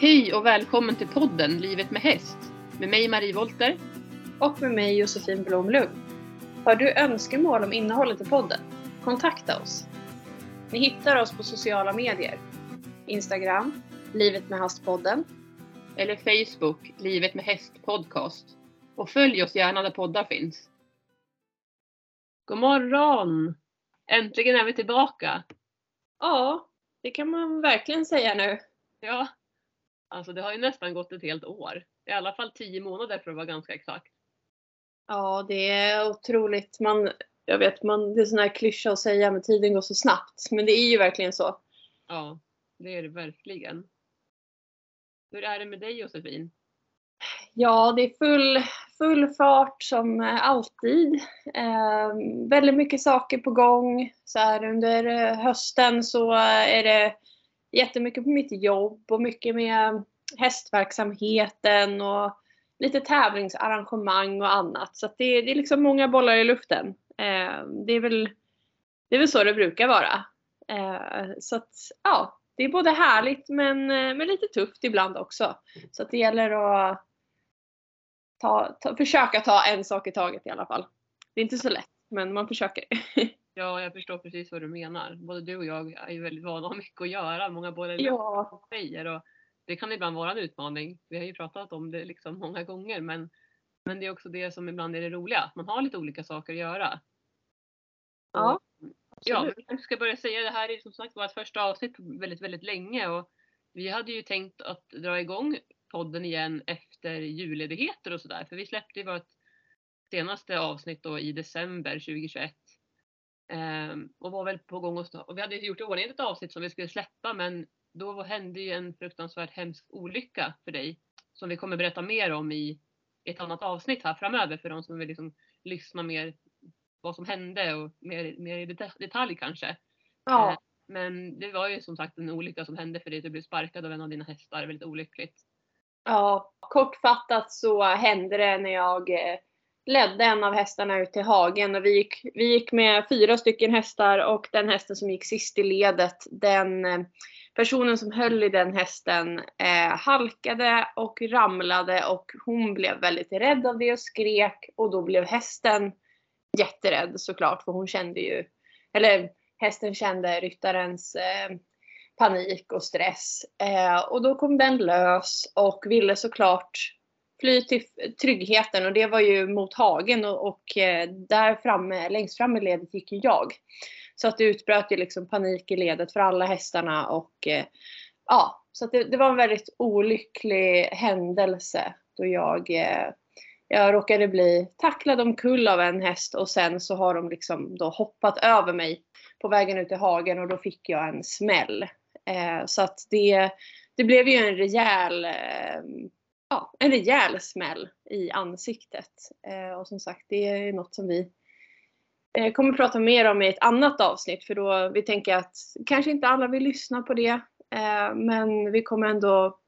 Hej och välkommen till podden Livet med häst med mig Marie Volter. Och med mig Josefin Blomlund. Har du önskemål om innehållet i podden? Kontakta oss. Ni hittar oss på sociala medier. Instagram, Livet med Hästpodden. Eller Facebook, Livet med häst podcast. Och följ oss gärna där poddar finns. God morgon! Äntligen är vi tillbaka! Ja, det kan man verkligen säga nu. Ja, alltså det har ju nästan gått ett helt år. I alla fall tio månader för att vara ganska exakt. Ja, det är otroligt. Man, jag vet, man, det är sån här klyscha att säga men tiden går så snabbt. Men det är ju verkligen så. Ja, det är det verkligen. Hur är det med dig Josefin? Ja, det är full, full fart som alltid. Eh, väldigt mycket saker på gång. Så här, under eh, hösten så är det jättemycket på mitt jobb och mycket med hästverksamheten och lite tävlingsarrangemang och annat. Så det, det, är liksom många bollar i luften. Eh, det, är väl, det är väl så det brukar vara. Eh, så att, ja, det är både härligt men, men lite tufft ibland också. Så att det gäller att ta, ta, försöka ta en sak i taget i alla fall. Det är inte så lätt, men man försöker. Ja, jag förstår precis vad du menar. Både du och jag är ju väldigt vana ha mycket att göra. Många bollar ja. säger och det kan ibland vara en utmaning. Vi har ju pratat om det liksom många gånger men, men det är också det som ibland är det roliga. Att man har lite olika saker att göra. Ja. Ja, men kanske ska börja säga det här är som sagt vårt första avsnitt på väldigt, väldigt länge och vi hade ju tänkt att dra igång podden igen efter julledigheter och sådär. För vi släppte ju vårt senaste avsnitt då i december 2021. Um, och var väl på gång och, och vi hade gjort i ordning ett avsnitt som vi skulle släppa men då hände ju en fruktansvärt hemsk olycka för dig som vi kommer berätta mer om i ett annat avsnitt här framöver för de som vill liksom lyssna mer vad som hände och mer, mer i detalj kanske. Ja. Uh, men det var ju som sagt en olycka som hände för dig. Du blev sparkad av en av dina hästar. Väldigt olyckligt. Ja, kortfattat så hände det när jag eh, ledde en av hästarna ut till hagen och vi gick, vi gick med fyra stycken hästar och den hästen som gick sist i ledet, den eh, personen som höll i den hästen eh, halkade och ramlade och hon blev väldigt rädd av det och skrek och då blev hästen jätterädd såklart för hon kände ju, eller hästen kände ryttarens eh, panik och stress. Eh, och då kom den lös och ville såklart fly till tryggheten och det var ju mot hagen och, och eh, där framme, längst fram i ledet gick ju jag. Så att det utbröt ju liksom panik i ledet för alla hästarna och eh, ja, så att det, det, var en väldigt olycklig händelse då jag eh, jag råkade bli tacklad omkull av en häst och sen så har de liksom då hoppat över mig på vägen ut i hagen och då fick jag en smäll. Eh, så att det, det blev ju en rejäl, eh, ja, en rejäl smäll i ansiktet. Eh, och som sagt, det är något som vi eh, kommer prata mer om i ett annat avsnitt för då vi tänker att kanske inte alla vill lyssna på det. Eh, men vi kommer ändå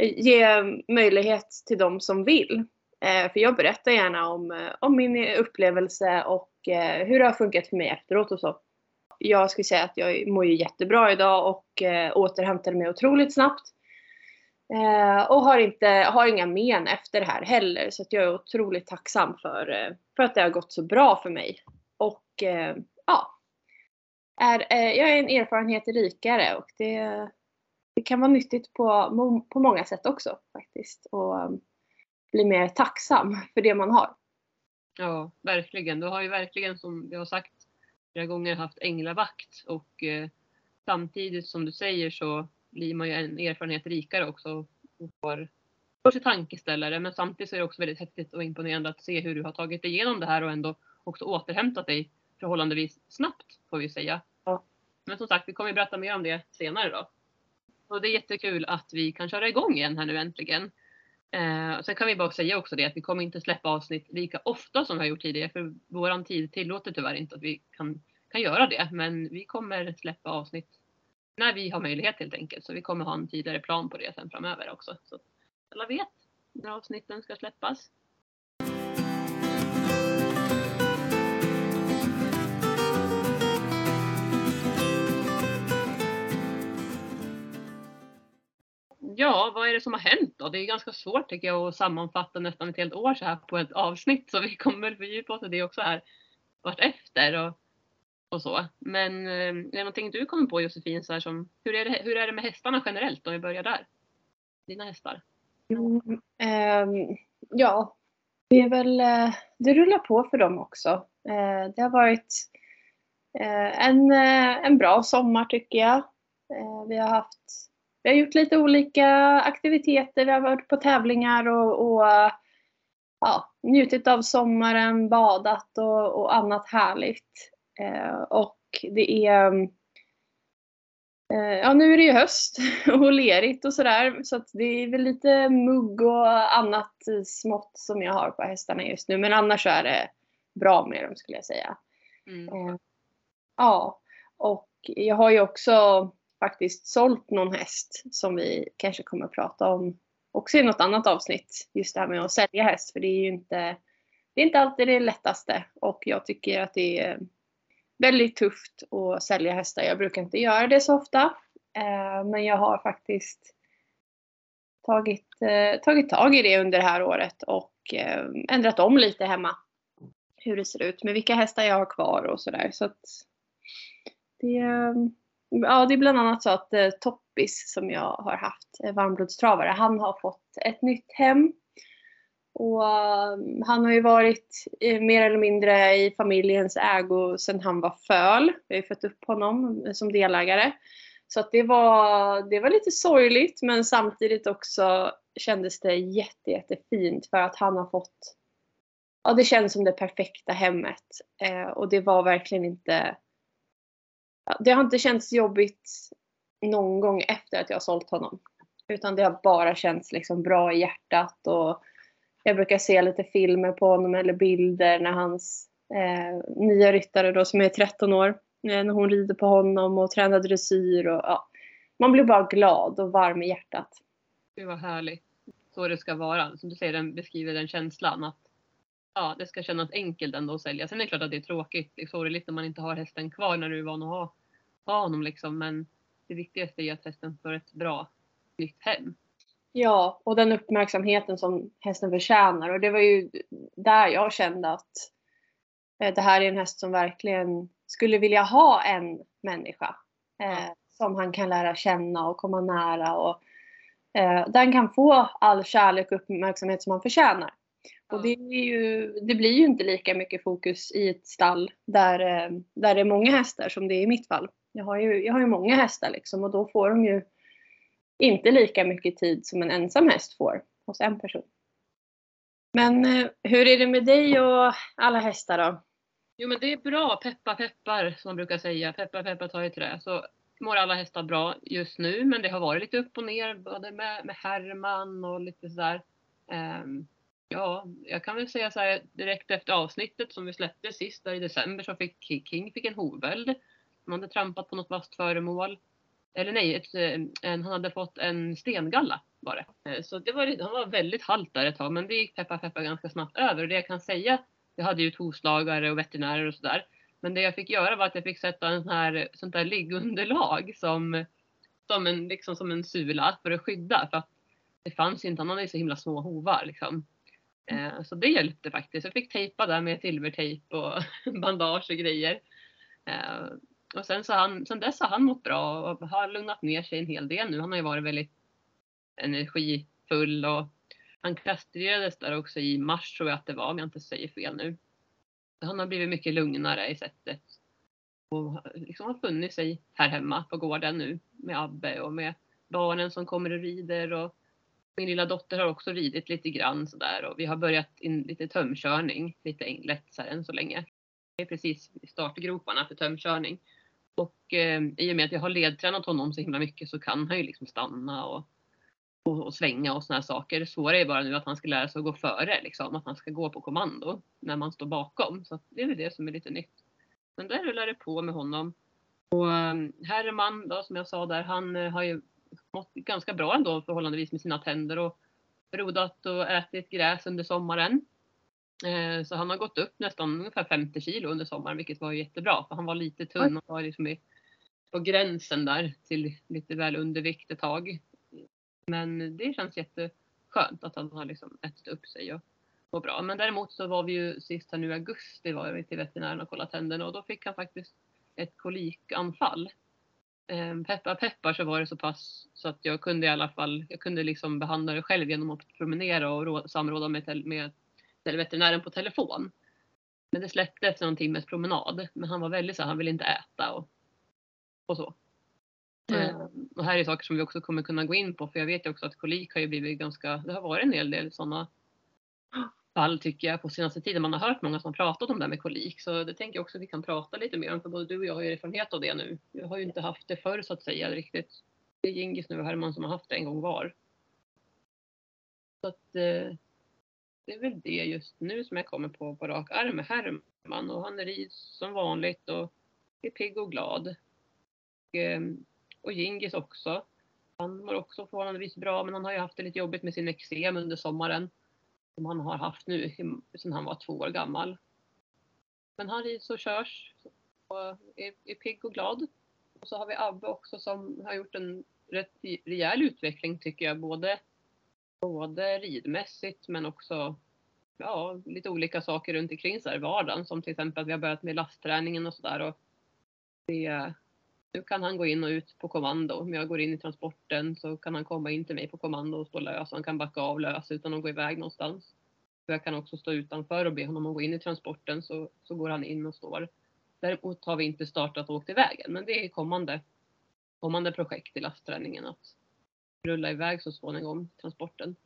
eh, ge möjlighet till de som vill. Eh, för jag berättar gärna om, eh, om min upplevelse och eh, hur det har funkat för mig efteråt och så jag skulle säga att jag mår ju jättebra idag och eh, återhämtade mig otroligt snabbt. Eh, och har, inte, har inga men efter det här heller så att jag är otroligt tacksam för, eh, för att det har gått så bra för mig. Och eh, ja, är, eh, jag är en erfarenhet rikare och det, det kan vara nyttigt på, på många sätt också faktiskt. Och eh, bli mer tacksam för det man har. Ja, verkligen. Du har ju verkligen som vi har sagt flera gånger haft änglavakt och eh, samtidigt som du säger så blir man ju en erfarenhet rikare också och får, får sig tankeställare. Men samtidigt så är det också väldigt häftigt och imponerande att se hur du har tagit dig igenom det här och ändå också återhämtat dig förhållandevis snabbt får vi säga. Ja. Men som sagt, vi kommer berätta mer om det senare då. Och det är jättekul att vi kan köra igång igen här nu äntligen. Eh, sen kan vi bara säga också det att vi kommer inte släppa avsnitt lika ofta som vi har gjort tidigare för våran tid tillåter tyvärr inte att vi kan, kan göra det. Men vi kommer släppa avsnitt när vi har möjlighet helt enkelt. Så vi kommer ha en tidigare plan på det sen framöver också. Så alla vet när avsnitten ska släppas. ja, vad är det som har hänt då? Det är ganska svårt tycker jag att sammanfatta nästan ett helt år så här på ett avsnitt så vi kommer fördjupa oss i det också här vartefter och, och så. Men eh, är det någonting du kommer på Josefin, så här som, hur, är det, hur är det med hästarna generellt om vi börjar där? Dina hästar? Mm, um, ja, det är väl, eh, det rullar på för dem också. Eh, det har varit en, en bra sommar tycker jag. Vi har haft vi har gjort lite olika aktiviteter. Vi har varit på tävlingar och, och ja, njutit av sommaren, badat och, och annat härligt. Eh, och det är eh, Ja nu är det ju höst och lerigt och sådär så att det är väl lite mugg och annat smått som jag har på hästarna just nu men annars så är det bra med dem skulle jag säga. Mm. Eh, ja och jag har ju också faktiskt sålt någon häst som vi kanske kommer att prata om också i något annat avsnitt. Just det här med att sälja häst för det är ju inte, det är inte alltid det lättaste och jag tycker att det är väldigt tufft att sälja hästar. Jag brukar inte göra det så ofta eh, men jag har faktiskt tagit, eh, tagit tag i det under det här året och eh, ändrat om lite hemma. Hur det ser ut med vilka hästar jag har kvar och sådär. Så att det, Ja, det är bland annat så att Toppis som jag har haft, varmblodstravare, han har fått ett nytt hem. Och eh, han har ju varit eh, mer eller mindre i familjens ägo sedan han var föl. Vi har ju fött upp honom eh, som delägare. Så att det var, det var lite sorgligt men samtidigt också kändes det jätte, jättefint för att han har fått Ja, det känns som det perfekta hemmet. Eh, och det var verkligen inte det har inte känts jobbigt någon gång efter att jag har sålt honom. Utan det har bara känts liksom bra i hjärtat och jag brukar se lite filmer på honom eller bilder när hans eh, nya ryttare då som är 13 år, eh, när hon rider på honom och tränar dressyr och ja. Man blir bara glad och varm i hjärtat. Det var härligt. Så det ska vara. Som du säger, den beskriver den känslan att ja, det ska kännas enkelt ändå att sälja. Sen är det klart att det är tråkigt. Det är sorgligt när man inte har hästen kvar när du är van att ha ha honom liksom. Men det viktigaste är att hästen får ett bra nytt hem. Ja, och den uppmärksamheten som hästen förtjänar. Och det var ju där jag kände att eh, det här är en häst som verkligen skulle vilja ha en människa. Eh, som han kan lära känna och komma nära. Och, eh, den kan få all kärlek och uppmärksamhet som han förtjänar. Och det, ju, det blir ju inte lika mycket fokus i ett stall där, eh, där det är många hästar som det är i mitt fall. Jag har ju, jag har ju många hästar liksom och då får de ju inte lika mycket tid som en ensam häst får hos en person. Men eh, hur är det med dig och alla hästar då? Jo men det är bra, peppar peppar som man brukar säga. Peppar peppar tar i trä. Så mår alla hästar bra just nu men det har varit lite upp och ner både med, med Herman och lite sådär. Um, ja, jag kan väl säga så här direkt efter avsnittet som vi släppte sist där i december så fick King fick en hovböld. Han hade trampat på något vasst föremål. Eller nej, ett, eh, en, han hade fått en stengalla var det. Eh, så det var, han var väldigt halt där ett tag men det gick peppa peppa ganska snabbt över. Och det jag kan säga, jag hade ju hovslagare och veterinärer och sådär. Men det jag fick göra var att jag fick sätta en sån här, sånt där liggunderlag som, som, en, liksom som en sula för att skydda. För att det fanns inte, han hade så himla små hovar liksom. Eh, så det hjälpte faktiskt. Jag fick tejpa där med silvertejp och bandage och grejer. Och sen, så han, sen dess har han mått bra och har lugnat ner sig en hel del nu. Han har ju varit väldigt energifull och han kastrerades där också i mars tror jag att det var om jag inte säger fel nu. Han har blivit mycket lugnare i sättet och liksom har funnit sig här hemma på gården nu med Abbe och med barnen som kommer och rider och min lilla dotter har också ridit lite grann sådär och vi har börjat in lite tömkörning lite lätt så här än så länge. Det är precis i startgroparna för tömkörning. Och eh, i och med att jag har ledtränat honom så himla mycket så kan han ju liksom stanna och, och, och svänga och såna här saker. Det svåra är bara nu att han ska lära sig att gå före, liksom, att han ska gå på kommando när man står bakom. Så det är väl det som är lite nytt. Men där rullar det på med honom. Och eh, Herman då, som jag sa där, han eh, har ju mått ganska bra ändå förhållandevis med sina tänder och rodat och ätit gräs under sommaren. Eh, så han har gått upp nästan ungefär 50 kilo under sommaren vilket var jättebra för han var lite tunn och var liksom på gränsen där till lite väl undervikt ett tag. Men det känns jätteskönt att han har liksom ätit upp sig och mår bra. Men däremot så var vi ju sist här nu i augusti var vi till veterinären och kollade tänderna och då fick han faktiskt ett kolikanfall. Ehm, peppar peppar så var det så pass så att jag kunde i alla fall, jag kunde liksom behandla det själv genom att promenera och samråda med, med veterinären på telefon. Men det släppte efter någon timmes promenad. Men han var väldigt så han ville inte äta och, och så. Mm. Ehm, och här är saker som vi också kommer kunna gå in på för jag vet ju också att kolik har ju blivit ganska, det har varit en hel del sådana fall tycker jag på senaste tiden. Man har hört många som har pratat om det här med kolik så det tänker jag också att vi kan prata lite mer om för både du och jag har ju erfarenhet av det nu. Jag har ju inte haft det förr så att säga riktigt. Det är Gingis nu och Herman som har haft det en gång var. Så att eh, det är väl det just nu som jag kommer på på rak arm med Herman och han rids som vanligt och är pigg och glad. Och, ehm, och Gingis också. Han mår också förhållandevis bra men han har ju haft det lite jobbigt med sin eksem under sommaren. Som han har haft nu sedan han var två år gammal. Men han rids och körs och är, är pigg och glad. Och så har vi Abbe också som har gjort en rätt rejäl utveckling tycker jag. Både, både ridmässigt men också ja, lite olika saker runt omkring så här i vardagen. Som till exempel att vi har börjat med lastträningen och sådär. Nu kan han gå in och ut på kommando. Om jag går in i transporten så kan han komma in till mig på kommando och stå lös. Han kan backa av lös utan att gå iväg någonstans. Jag kan också stå utanför och be honom att gå in i transporten så, så går han in och står. Däremot har vi inte startat och åkt iväg än, men det är kommande, kommande projekt i lastträningen att rulla iväg så småningom transporten.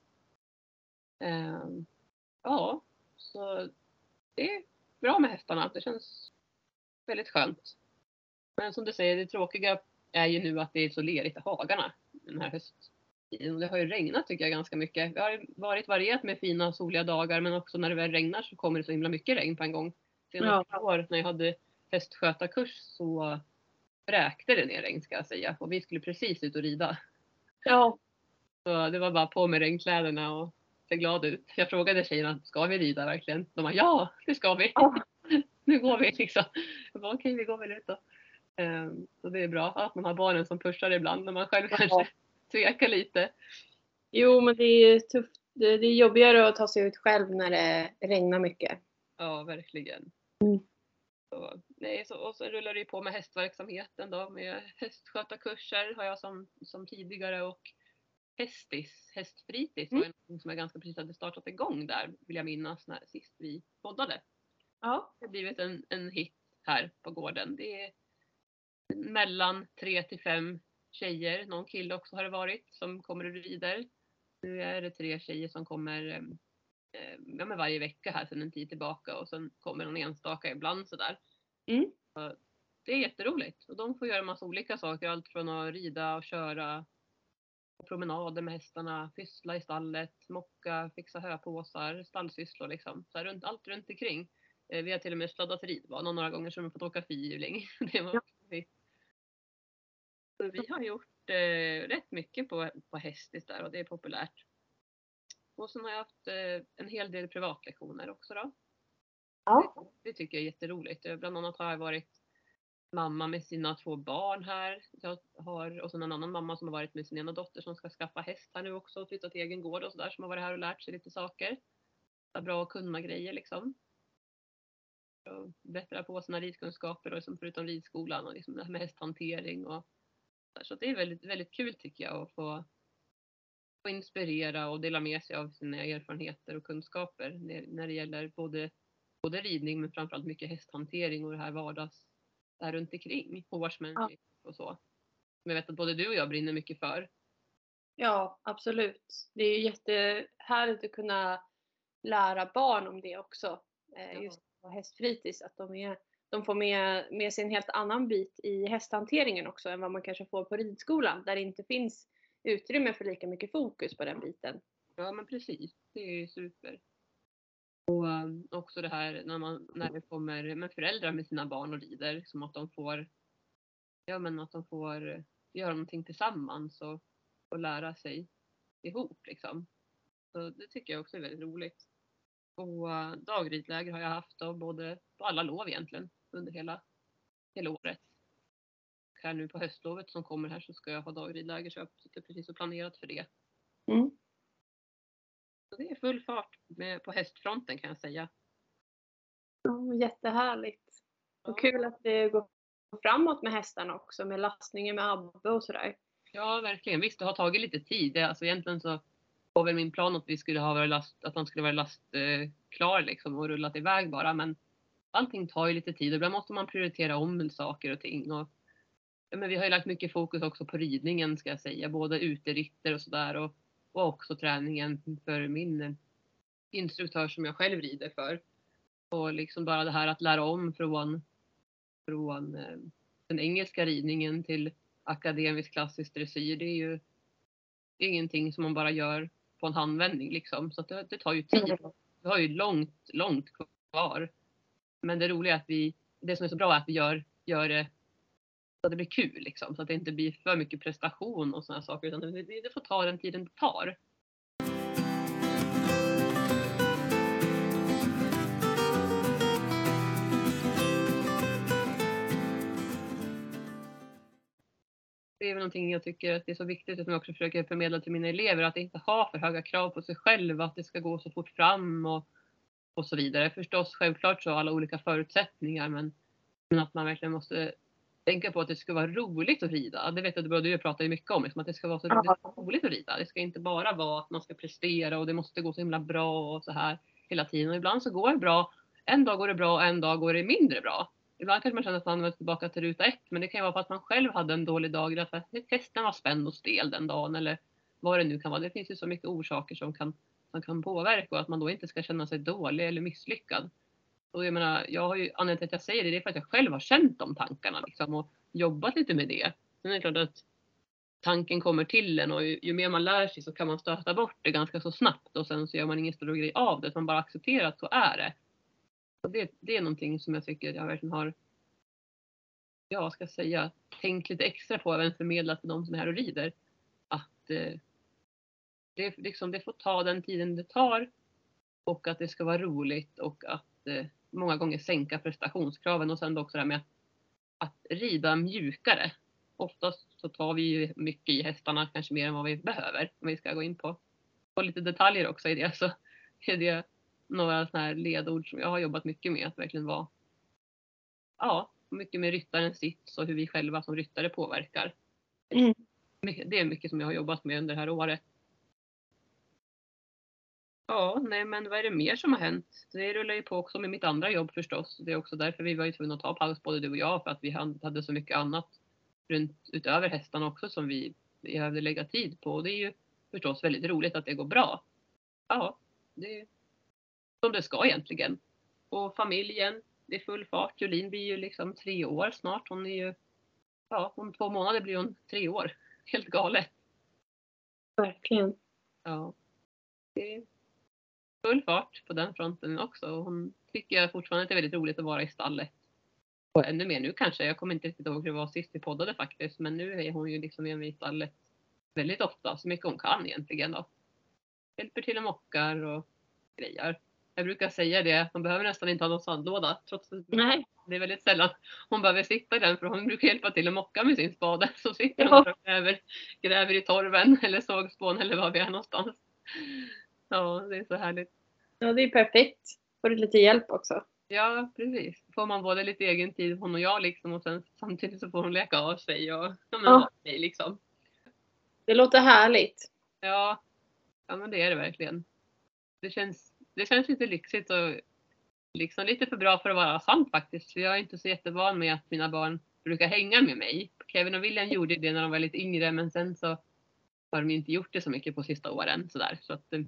Eh, ja, så det är bra med hästarna. Det känns väldigt skönt. Men som du säger, det tråkiga är ju nu att det är så lerigt i hagarna den här hösttiden. Det har ju regnat tycker jag ganska mycket. Det har varit varierat med fina soliga dagar men också när det väl regnar så kommer det så himla mycket regn på en gång. Senast ja. år när jag hade hästskötarkurs så räkte det ner regn ska jag säga och vi skulle precis ut och rida. Ja. Så det var bara på med regnkläderna och se glad ut. Jag frågade tjejerna, ska vi rida verkligen? De bara, ja det ska vi. Ja. nu går vi liksom. Jag bara, okej vi går väl ut då. Ehm, så det är bra att man har barnen som pushar ibland när man själv ja. kanske tvekar lite. Jo, men det är tufft. Det är jobbigare att ta sig ut själv när det regnar mycket. Ja, verkligen. Mm. Så, nej, så, och så rullar det på med hästverksamheten då med hästskötarkurser har jag som, som tidigare och Hästis, hästfritids mm. var något som jag ganska precis hade startat igång där vill jag minnas när sist vi poddade. Ja. Det har blivit en, en hit här på gården. Det är mellan tre till fem tjejer, någon kille också har det varit, som kommer och rider. Nu är det tre tjejer som kommer eh, ja, men varje vecka här sedan en tid tillbaka och sen kommer någon enstaka ibland sådär. Mm. Så det är jätteroligt och de får göra massa olika saker, allt från att rida och köra promenader med hästarna, pyssla i stallet, mocka, fixa höpåsar, stallsysslor liksom. Så här, runt, allt runt omkring. Eh, vi har till och med sladdat ridbana några gånger så de fått åka fyrhjuling. Det var ja. Så vi har gjort eh, rätt mycket på, på hästis där och det är populärt. Och sen har jag haft eh, en hel del privatlektioner också då. Ja. Det, det, tycker jag är jätteroligt. Eh, bland annat har jag varit mamma med sina två barn här. Jag har, och sen en annan mamma som har varit med sin ena dotter som ska skaffa häst här nu också och flytta till egen gård och sådär som har varit här och lärt sig lite saker. Bra att kunna grejer liksom och bättra på sina ridkunskaper och liksom förutom ridskolan och liksom det här med hästhantering och så det är väldigt, väldigt kul tycker jag att få, få inspirera och dela med sig av sina erfarenheter och kunskaper när, det gäller både, både ridning men framförallt mycket hästhantering och det här vardags där runt omkring, horsemanship ja. och så. Som jag vet att både du och jag brinner mycket för. Ja, absolut. Det är jättehärligt att kunna lära barn om det också. Eh, just på hästfritids, att de, är, de får med, med sig en helt annan bit i hästhanteringen också än vad man kanske får på ridskolan där det inte finns utrymme för lika mycket fokus på den biten. Ja men precis, det är ju super. Och um, också det här när, man, när det kommer med föräldrar med sina barn och rider, som att de får, ja men att de får göra någonting tillsammans och, och lära sig ihop liksom. Så det tycker jag också är väldigt roligt. Och eh, uh, dagridläger har jag haft då, både på alla lov egentligen under hela, hela året. Här nu på höstlovet som kommer här så ska jag ha dagridläger så jag sitter precis och planerat för det. Mm. Så det är full fart med, på hästfronten kan jag säga. Ja, jättehärligt. Ja. Och kul att det går framåt med hästarna också med lastningen med Abbe och sådär. Ja, verkligen. Visst, det har tagit lite tid. Det, alltså egentligen så var väl min plan att vi skulle ha varit last, att han skulle vara lastklar eh, klar liksom och rullat iväg bara. Men allting tar ju lite tid och ibland måste man prioritera om saker och ting. Och, men vi har ju lagt mycket fokus också på ridningen ska jag säga, både uteritter och sådär och, och också träningen för min instruktör som jag själv rider för. Och liksom bara det här att lära om från, från eh, den engelska ridningen till akademisk klassisk dressyr. Det är ju ingenting som man bara gör på en handvändning liksom. Så det, det tar ju tid. Vi har ju långt, långt kvar. Men det roliga är att vi, det som är så bra är att vi gör, gör det det blir kul liksom. Så att det inte blir för mycket prestation och sådana saker. Utan det, det får ta den tiden det tar. det är väl någonting jag tycker att det är så viktigt att jag också försöker förmedla till mina elever att inte ha för höga krav på sig själv, att det ska gå så fort fram och, och så vidare. Förstås självklart så har alla olika förutsättningar men, men att man verkligen måste tänka på att det ska vara roligt att rida. Det vet jag att du pratar ju mycket om, liksom, att det ska vara så Ja. roligt att rida. Det ska inte bara vara att man ska prestera och det måste gå så himla bra och så här hela tiden. Och ibland så går det bra. En dag går det bra och en dag går det mindre bra. Ibland kanske man känner att man är tillbaka till ruta ett, men det kan ju vara för att man själv hade en dålig dag, eller att hästen var spänd och stel den dagen eller vad det nu kan vara. Det finns ju så mycket orsaker som kan, som kan påverka och att man då inte ska känna sig dålig eller misslyckad. Och jag menar, jag har ju, anledningen till att jag säger det, det är för att jag själv har känt de tankarna liksom och jobbat lite med det. Sen är det klart att tanken kommer till en och ju, ju mer man lär sig så kan man stöta bort det ganska så snabbt och sen så gör man ingen större grej av det, utan man bara accepterar att så är det. Och det, det är någonting som jag tycker jag verkligen har, ja vad ska jag säga, tänkt lite extra på, även förmedlat till de som är här och rider. Att eh, det, liksom, det får ta den tiden det tar och att det ska vara roligt och att eh, många gånger sänka prestationskraven och sen också det här med att, att rida mjukare. Oftast så tar vi ju mycket i hästarna, kanske mer än vad vi behöver. Om vi ska gå in på, på lite detaljer också i det så är det några sådana här ledord som jag har jobbat mycket med att verkligen vara ja, mycket med ryttarens sits och hur vi själva som ryttare påverkar. Mm. Det är mycket som jag har jobbat med under det här året. Ja, nej men vad är det mer som har hänt? Det rullar ju på också med mitt andra jobb förstås. Det är också därför vi var ju tvungna att ta paus både du och jag för att vi hade så mycket annat runt utöver hästarna också som vi behövde lägga tid på. Och det är ju förstås väldigt roligt att det går bra. Ja, det är som det ska egentligen. Och familjen, det är full fart. Jolin blir ju liksom tre år snart. Hon är ju, ja, om två månader blir hon tre år. Helt galet. Verkligen. Ja. Det full fart på den fronten också. Hon tycker jag fortfarande att det är väldigt roligt att vara i stallet. Och ännu mer nu kanske. Jag kommer inte riktigt ihåg hur det var sist vi poddade faktiskt. Men nu är hon ju liksom i stallet väldigt ofta. Så mycket hon kan egentligen då. Hjälper till och mockar och grejer. Jag brukar säga det, man behöver nästan inte ha någon sandlåda. Trots att Nej. det är väldigt sällan hon behöver sitta i den för hon brukar hjälpa till att mocka med sin spade. Så sitter Ja. hon där och gräver, gräver i torven eller sågspån eller var vi är någonstans. Ja, det är så härligt. Ja, det är perfekt. Får du lite hjälp också. Ja, precis. Får man både lite egen tid, hon och jag liksom, och sen samtidigt så får hon leka av sig och ja, men, Ja. mig liksom. Det låter härligt. Ja, ja men det är det verkligen. Det känns, det känns lite lyxigt och liksom lite för bra för att vara sant faktiskt. För jag är inte så jättevan med att mina barn brukar hänga med mig. Kevin och William gjorde det när de var lite yngre men sen så har de inte gjort det så mycket på sista åren sådär. Så att eh,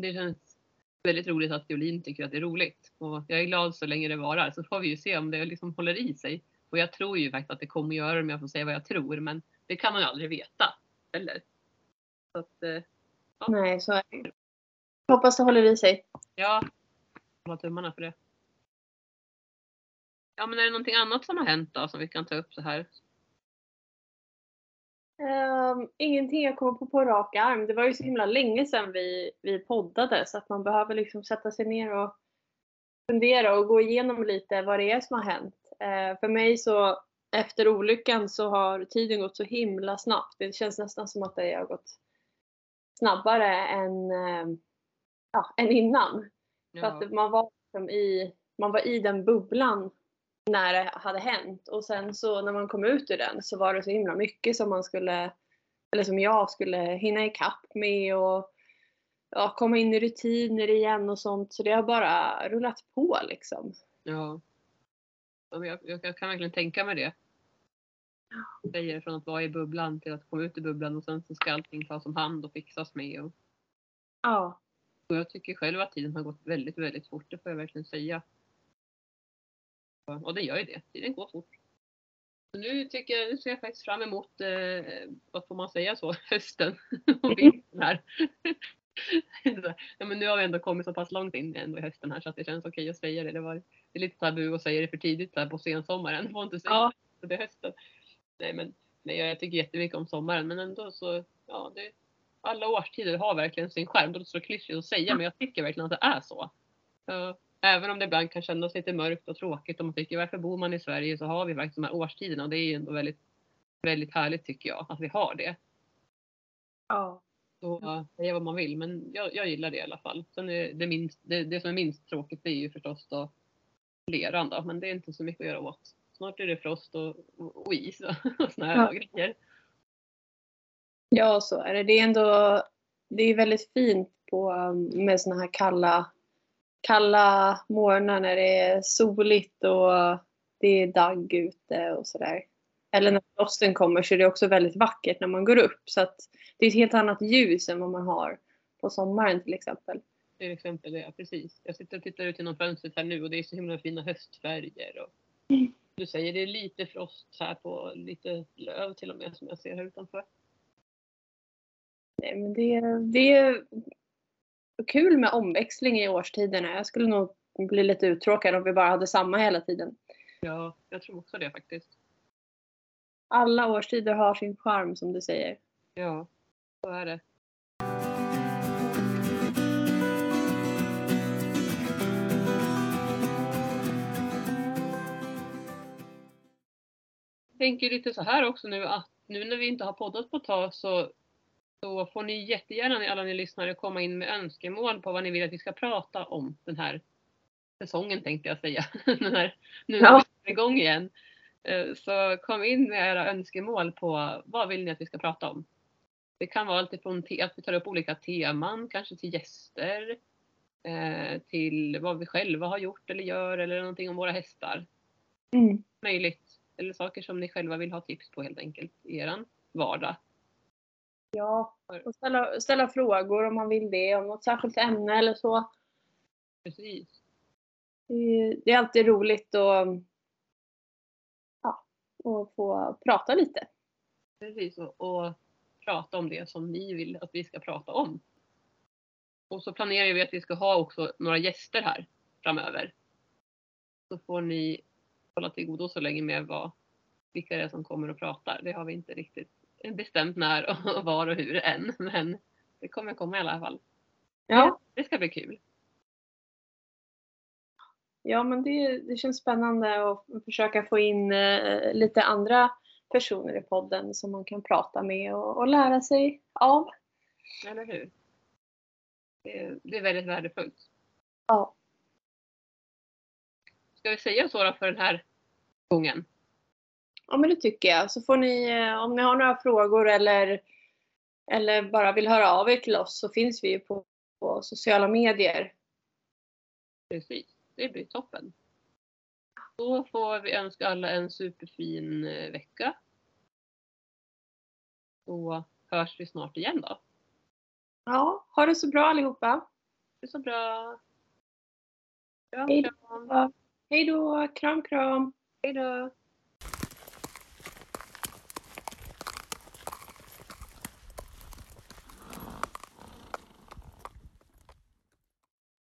det känns väldigt roligt att Jolin tycker att det är roligt. Och jag är glad så länge det varar så får vi ju se om det liksom håller i sig. Och jag tror ju faktiskt att det kommer göra det om jag får säga vad jag tror men det kan man ju aldrig veta heller. Så att, eh, Nej, så är det. Hoppas det håller i sig. Ja, har tummarna för det. Ja, men är det någonting annat som har hänt då som vi kan ta upp så här? Ehm, ingenting jag kommer på på rak arm. Det var ju så himla länge sedan vi, vi poddade så att man behöver liksom sätta sig ner och fundera och gå igenom lite vad det är som har hänt. Eh, för mig så efter olyckan så har tiden gått så himla snabbt. Det känns nästan som att det har gått snabbare än, eh, ja, än innan. För Ja. att man var, liksom i, man var i den bubblan när det hade hänt. Och sen så när man kom ut ur den så var det så himla mycket som man skulle, eller som jag skulle hinna ikapp med och ja, komma in i rutiner igen och sånt. Så det har bara rullat på liksom. Ja. Jag, jag, jag kan verkligen tänka mig det. Säger från att vara i bubblan till att komma ut i bubblan och sen så ska allting tas om hand och fixas med. Och, Ja. och jag tycker själv att tiden har gått väldigt, väldigt fort. Det får jag verkligen säga. Och det gör ju det. Tiden går fort. Så nu tycker jag, nu ser jag faktiskt fram emot, eh, vad får man säga så, hösten och vintern här. Ja, men nu har vi ändå kommit så pass långt in ändå i hösten här så att det känns okej att säga det. Det, var, det är lite tabu att säga det för tidigt här på sensommaren. Får inte säga Ja. det, det är hösten. Nej men nej, jag tycker jättemycket om sommaren men ändå så, ja det, alla årstider har verkligen sin skärm. Det låter så klyschigt att säga men jag tycker verkligen att det är så. Så, även om det ibland kan kännas lite mörkt och tråkigt och man tycker varför bor man i Sverige så har vi faktiskt de här årstiderna och det är ju ändå väldigt, väldigt härligt tycker jag att vi har det. Ja. Så säga vad man vill, men jag, jag gillar det i alla fall. Sen är det, minst, det, det som är minst tråkigt det är ju förstås då leran då, men det är inte så mycket att göra åt. Snart är det frost och, och, och is och här Ja. grejer. Ja, så är det. Det är ändå det är väldigt fint på, med såna här kalla, kalla morgnar när det är soligt och det är dagg ute och sådär. Eller när frosten kommer så är det också väldigt vackert när man går upp. Så att det är ett helt annat ljus än vad man har på sommaren till exempel. Till exempel det, precis. Jag sitter och tittar ut genom fönstret här nu och det är så himla fina höstfärger. Och Mm. du säger det är lite frost här på lite löv till och med som jag ser här utanför. Nej, men det, det kul med omväxling i årstiderna. Jag skulle nog bli lite uttråkad om vi bara hade samma hela tiden. Ja, jag tror också det faktiskt. Alla årstider har sin charm som du säger. Ja, så är det. Jag tänker lite så här också nu att nu när vi inte har poddat på ett tag så, så får ni jättegärna alla ni lyssnare komma in med önskemål på vad ni vill att vi ska prata om den här säsongen tänkte jag säga. Den här, nu Ja. vi är igång igen. Eh, Så kom in med era önskemål på vad vill ni att vi ska prata om. Det kan vara alltifrån att vi tar upp olika teman, kanske till gäster, eh, till vad vi själva har gjort eller gör eller någonting om våra hästar. Mm. Möjligt. Eller saker som ni själva vill ha tips på helt enkelt i eran vardag. Ja, och ställa, ställa frågor om man vill det, om något särskilt ämne eller så. Precis. Det är, alltid roligt att ja, att få prata lite. Precis. Och, och prata om det som ni vill att vi ska prata om. Och så planerar vi att vi ska ha också några gäster här framöver. Så får ni hålla till godo så länge med vad, vilka det är som kommer och pratar. Det har vi inte riktigt bestämt när och var och hur än. Men det kommer komma i alla fall. Ja, Det ska bli kul. ja men det, det känns spännande att försöka få in eh, lite andra personer i podden som man kan prata med och, och lära sig av. Eller hur? Det, är- det är väldigt värdefullt. Ja. Ska vi säga så då för den här gången? Ja men det tycker jag. Så får ni, eh, om ni har några frågor eller, eller bara vill höra av er till oss så finns vi ju på, på sociala medier. Precis, det blir toppen. Då får vi önska alla en superfin eh, vecka. Så hörs vi snart igen då. Ja, ha det så bra allihopa. Det är så bra. Kram, Hej då. kram. Hej då, kram kram. Hej då.